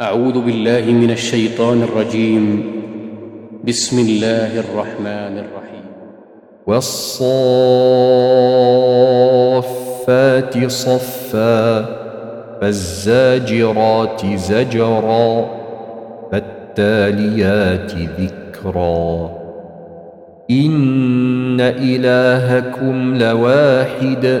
أعوذ بالله من الشيطان الرجيم. بسم الله الرحمن الرحيم. والصافات صفا فالزاجرات زجرا فالتاليات ذكرا. إن إلهكم لواحد.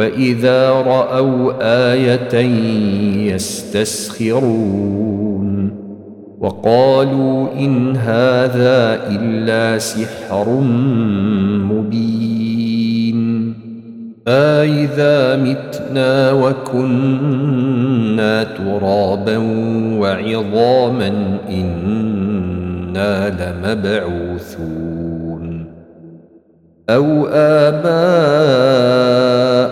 وإذا رأوا آية يستسخرون وقالوا إن هذا إلا سحر مبين أإذا متنا وكنا ترابا وعظاما إنا لمبعوثون أو آباؤنا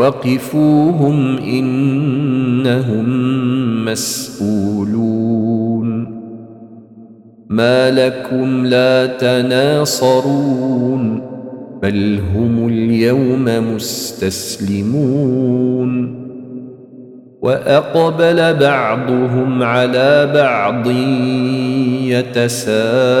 وقفوهم انهم مسئولون ما لكم لا تناصرون بل هم اليوم مستسلمون واقبل بعضهم على بعض يتساءلون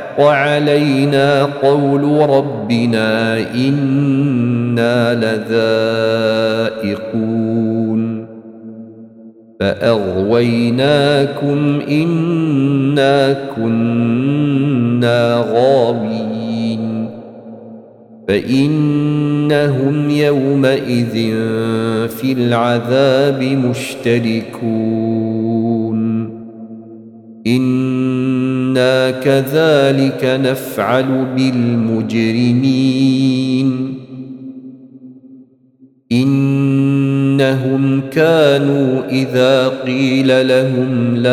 علينا قول ربنا إنا لذائقون. فأغويناكم إنا كنا غاوين. فإنهم يومئذ في العذاب مشتركون. أنا كذلك نفعل بالمجرمين انهم كانوا اذا قيل لهم لا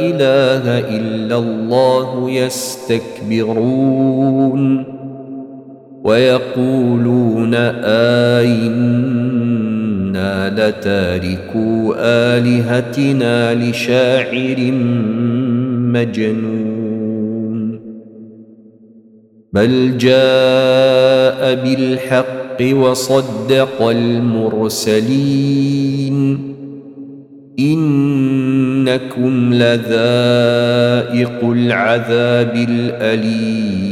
اله الا الله يستكبرون ويقولون آئنا لتاركوا آلهتنا لشاعر مجنون. بل جاء بالحق وصدق المرسلين. إنكم لذائق العذاب الأليم.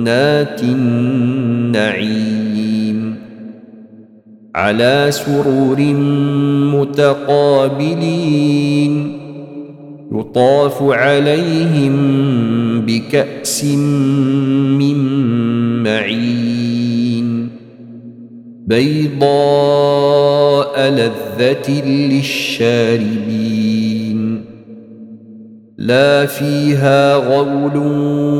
جنات النعيم على سرور متقابلين يطاف عليهم بكأس من معين بيضاء لذة للشاربين لا فيها غول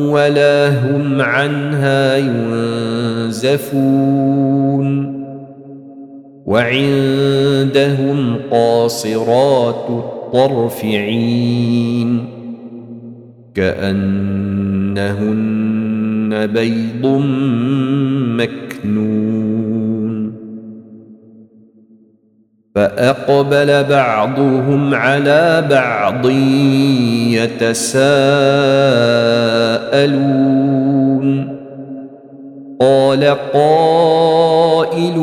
ولا هم عنها ينزفون وعندهم قاصرات الطرف عين كأنهن بيض مكنون فأقبل بعضهم على بعض يتساءلون. قال قائل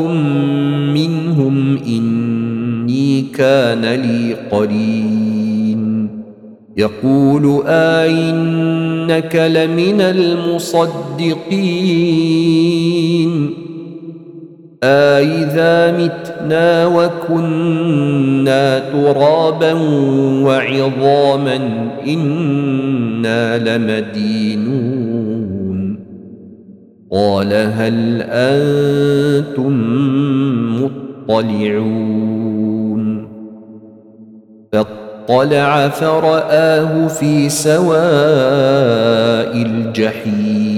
منهم إني كان لي قرين. يقول آئنك لمن المصدقين. آئذا متنا وكنا ترابا وعظاما إنا لمدينون. قال هل أنتم مطلعون؟ فاطلع فرآه في سواء الجحيم.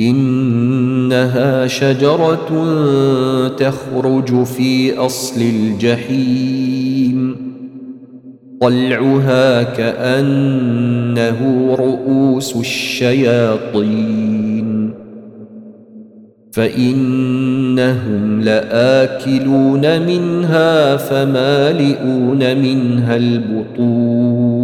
إنها شجرة تخرج في أصل الجحيم. طلعها كأنه رؤوس الشياطين. فإنهم لآكلون منها فمالئون منها البطون.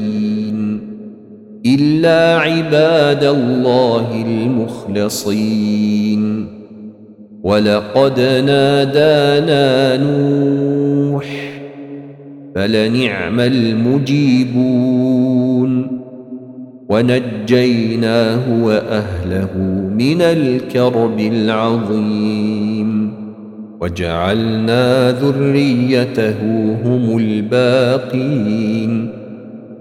إلا عباد الله المخلصين. ولقد نادانا نوح فلنعم المجيبون. ونجيناه وأهله من الكرب العظيم. وجعلنا ذريته هم الباقين.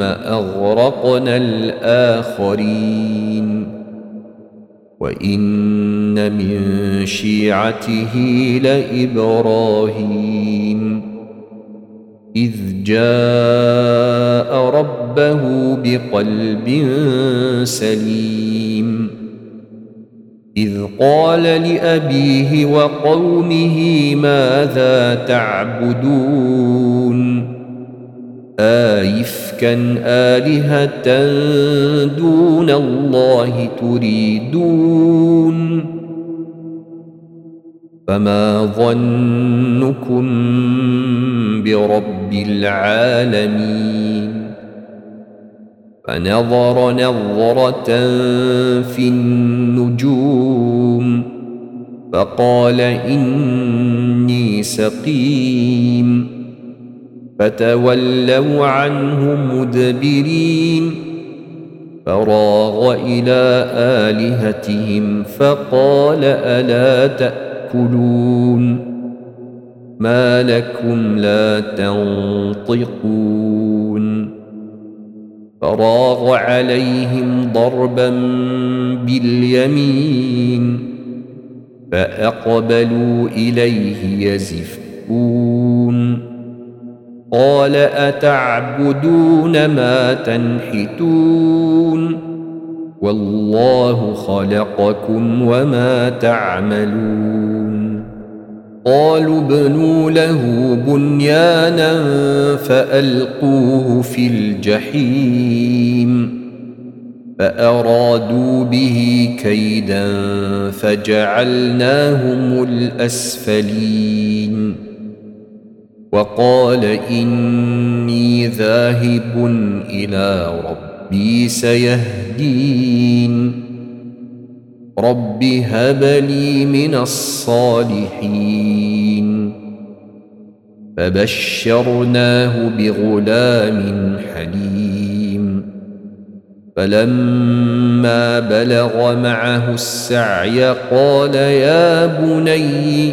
أغرقنا الآخرين. وإن من شيعته لإبراهيم. إذ جاء ربه بقلب سليم. إذ قال لأبيه وقومه ماذا تعبدون؟ آيفكا آلهة دون الله تريدون. فما ظنكم برب العالمين؟ فنظر نظرة في النجوم فقال إني سقيم. فتولوا عنه مدبرين. فراغ إلى آلهتهم فقال ألا تأكلون؟ ما لكم لا تنطقون. فراغ عليهم ضربا باليمين فأقبلوا إليه يزفون. قال أتعبدون ما تنحتون والله خلقكم وما تعملون قالوا ابنوا له بنيانا فألقوه في الجحيم فأرادوا به كيدا فجعلناهم الأسفلين وقال إني ذاهب إلى ربي سيهدين. رب هب لي من الصالحين. فبشرناه بغلام حليم. فلما بلغ معه السعي قال يا بني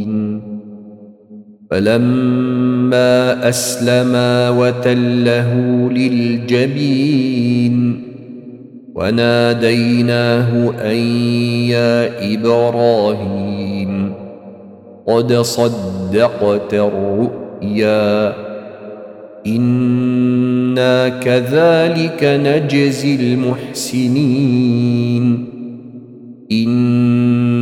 فلما أسلما وتله للجبين وناديناه أن يا إبراهيم قد صدقت الرؤيا إنا كذلك نجزي المحسنين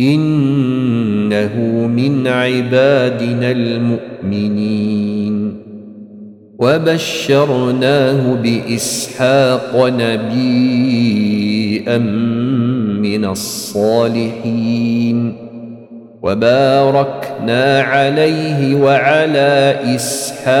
إنه من عبادنا المؤمنين. وبشرناه بإسحاق نبيا من الصالحين. وباركنا عليه وعلى إسحاق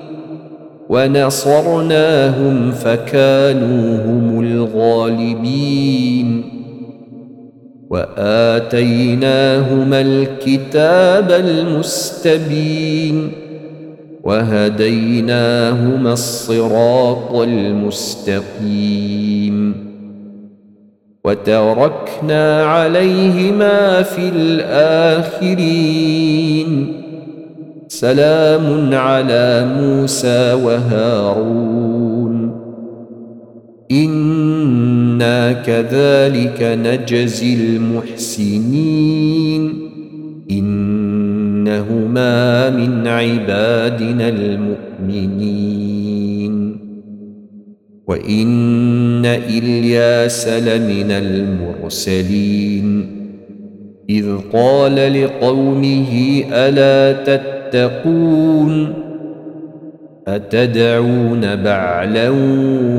ونصرناهم فكانوا هم الغالبين. وآتيناهما الكتاب المستبين. وهديناهما الصراط المستقيم. وتركنا عليهما في الآخرين. سلام على موسى وهارون. إنا كذلك نجزي المحسنين. إنهما من عبادنا المؤمنين. وإن إلياس لمن المرسلين. إذ قال لقومه ألا تتقون تتقون أتدعون بعلا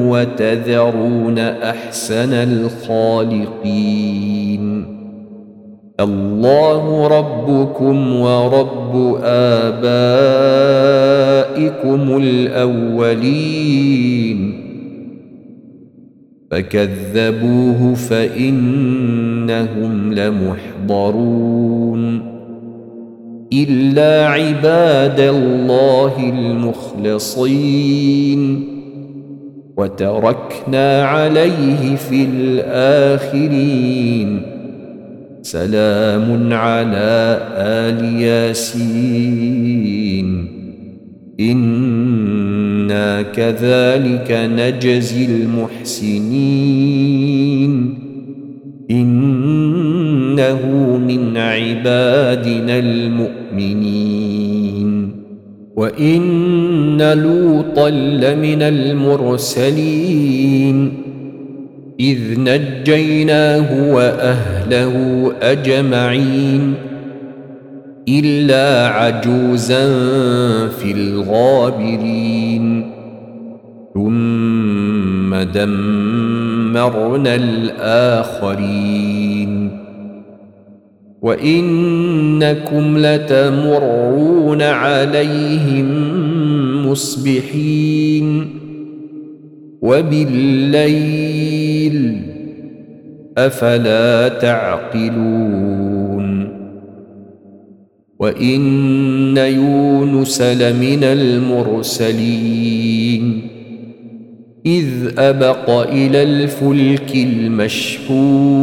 وتذرون أحسن الخالقين الله ربكم ورب آبائكم الأولين فكذبوه فإنهم لمحضرون إلا عباد الله المخلصين. وتركنا عليه في الآخرين. سلام على آل ياسين. إنا كذلك نجزي المحسنين. إنه من عبادنا المؤمنين. المؤمنين. وإن لوطا لمن المرسلين. إذ نجيناه وأهله أجمعين. إلا عجوزا في الغابرين. ثم دمرنا الآخرين. وانكم لتمرون عليهم مصبحين وبالليل افلا تعقلون وان يونس لمن المرسلين اذ ابق إلى الفلك المشحون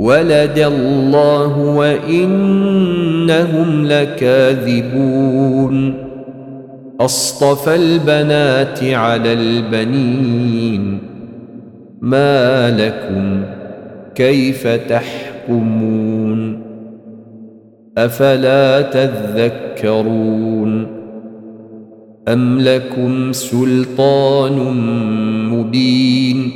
ولد الله وإنهم لكاذبون. أصطفى البنات على البنين. ما لكم كيف تحكمون؟ أفلا تذكرون؟ أم لكم سلطان مبين؟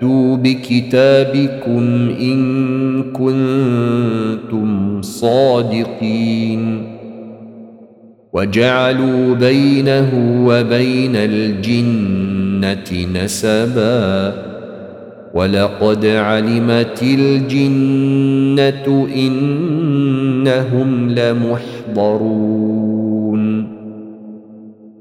فأتوا بكتابكم إن كنتم صادقين. وجعلوا بينه وبين الجنة نسبا. ولقد علمت الجنة إنهم لمحضرون.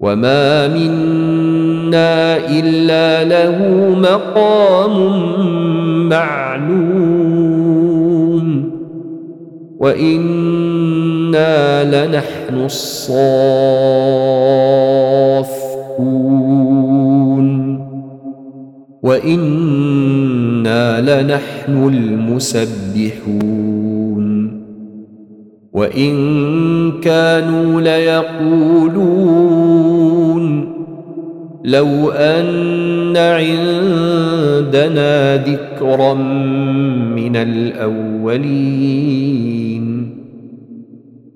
وما منا إلا له مقام معلوم وإنا لنحن الصافون وإنا لنحن المسبحون وإن كانوا ليقولون لو أن عندنا ذكرا من الأولين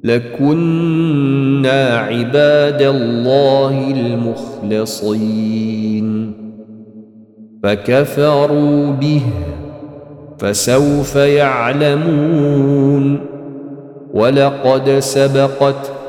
لكنا عباد الله المخلصين فكفروا به فسوف يعلمون ولقد سبقت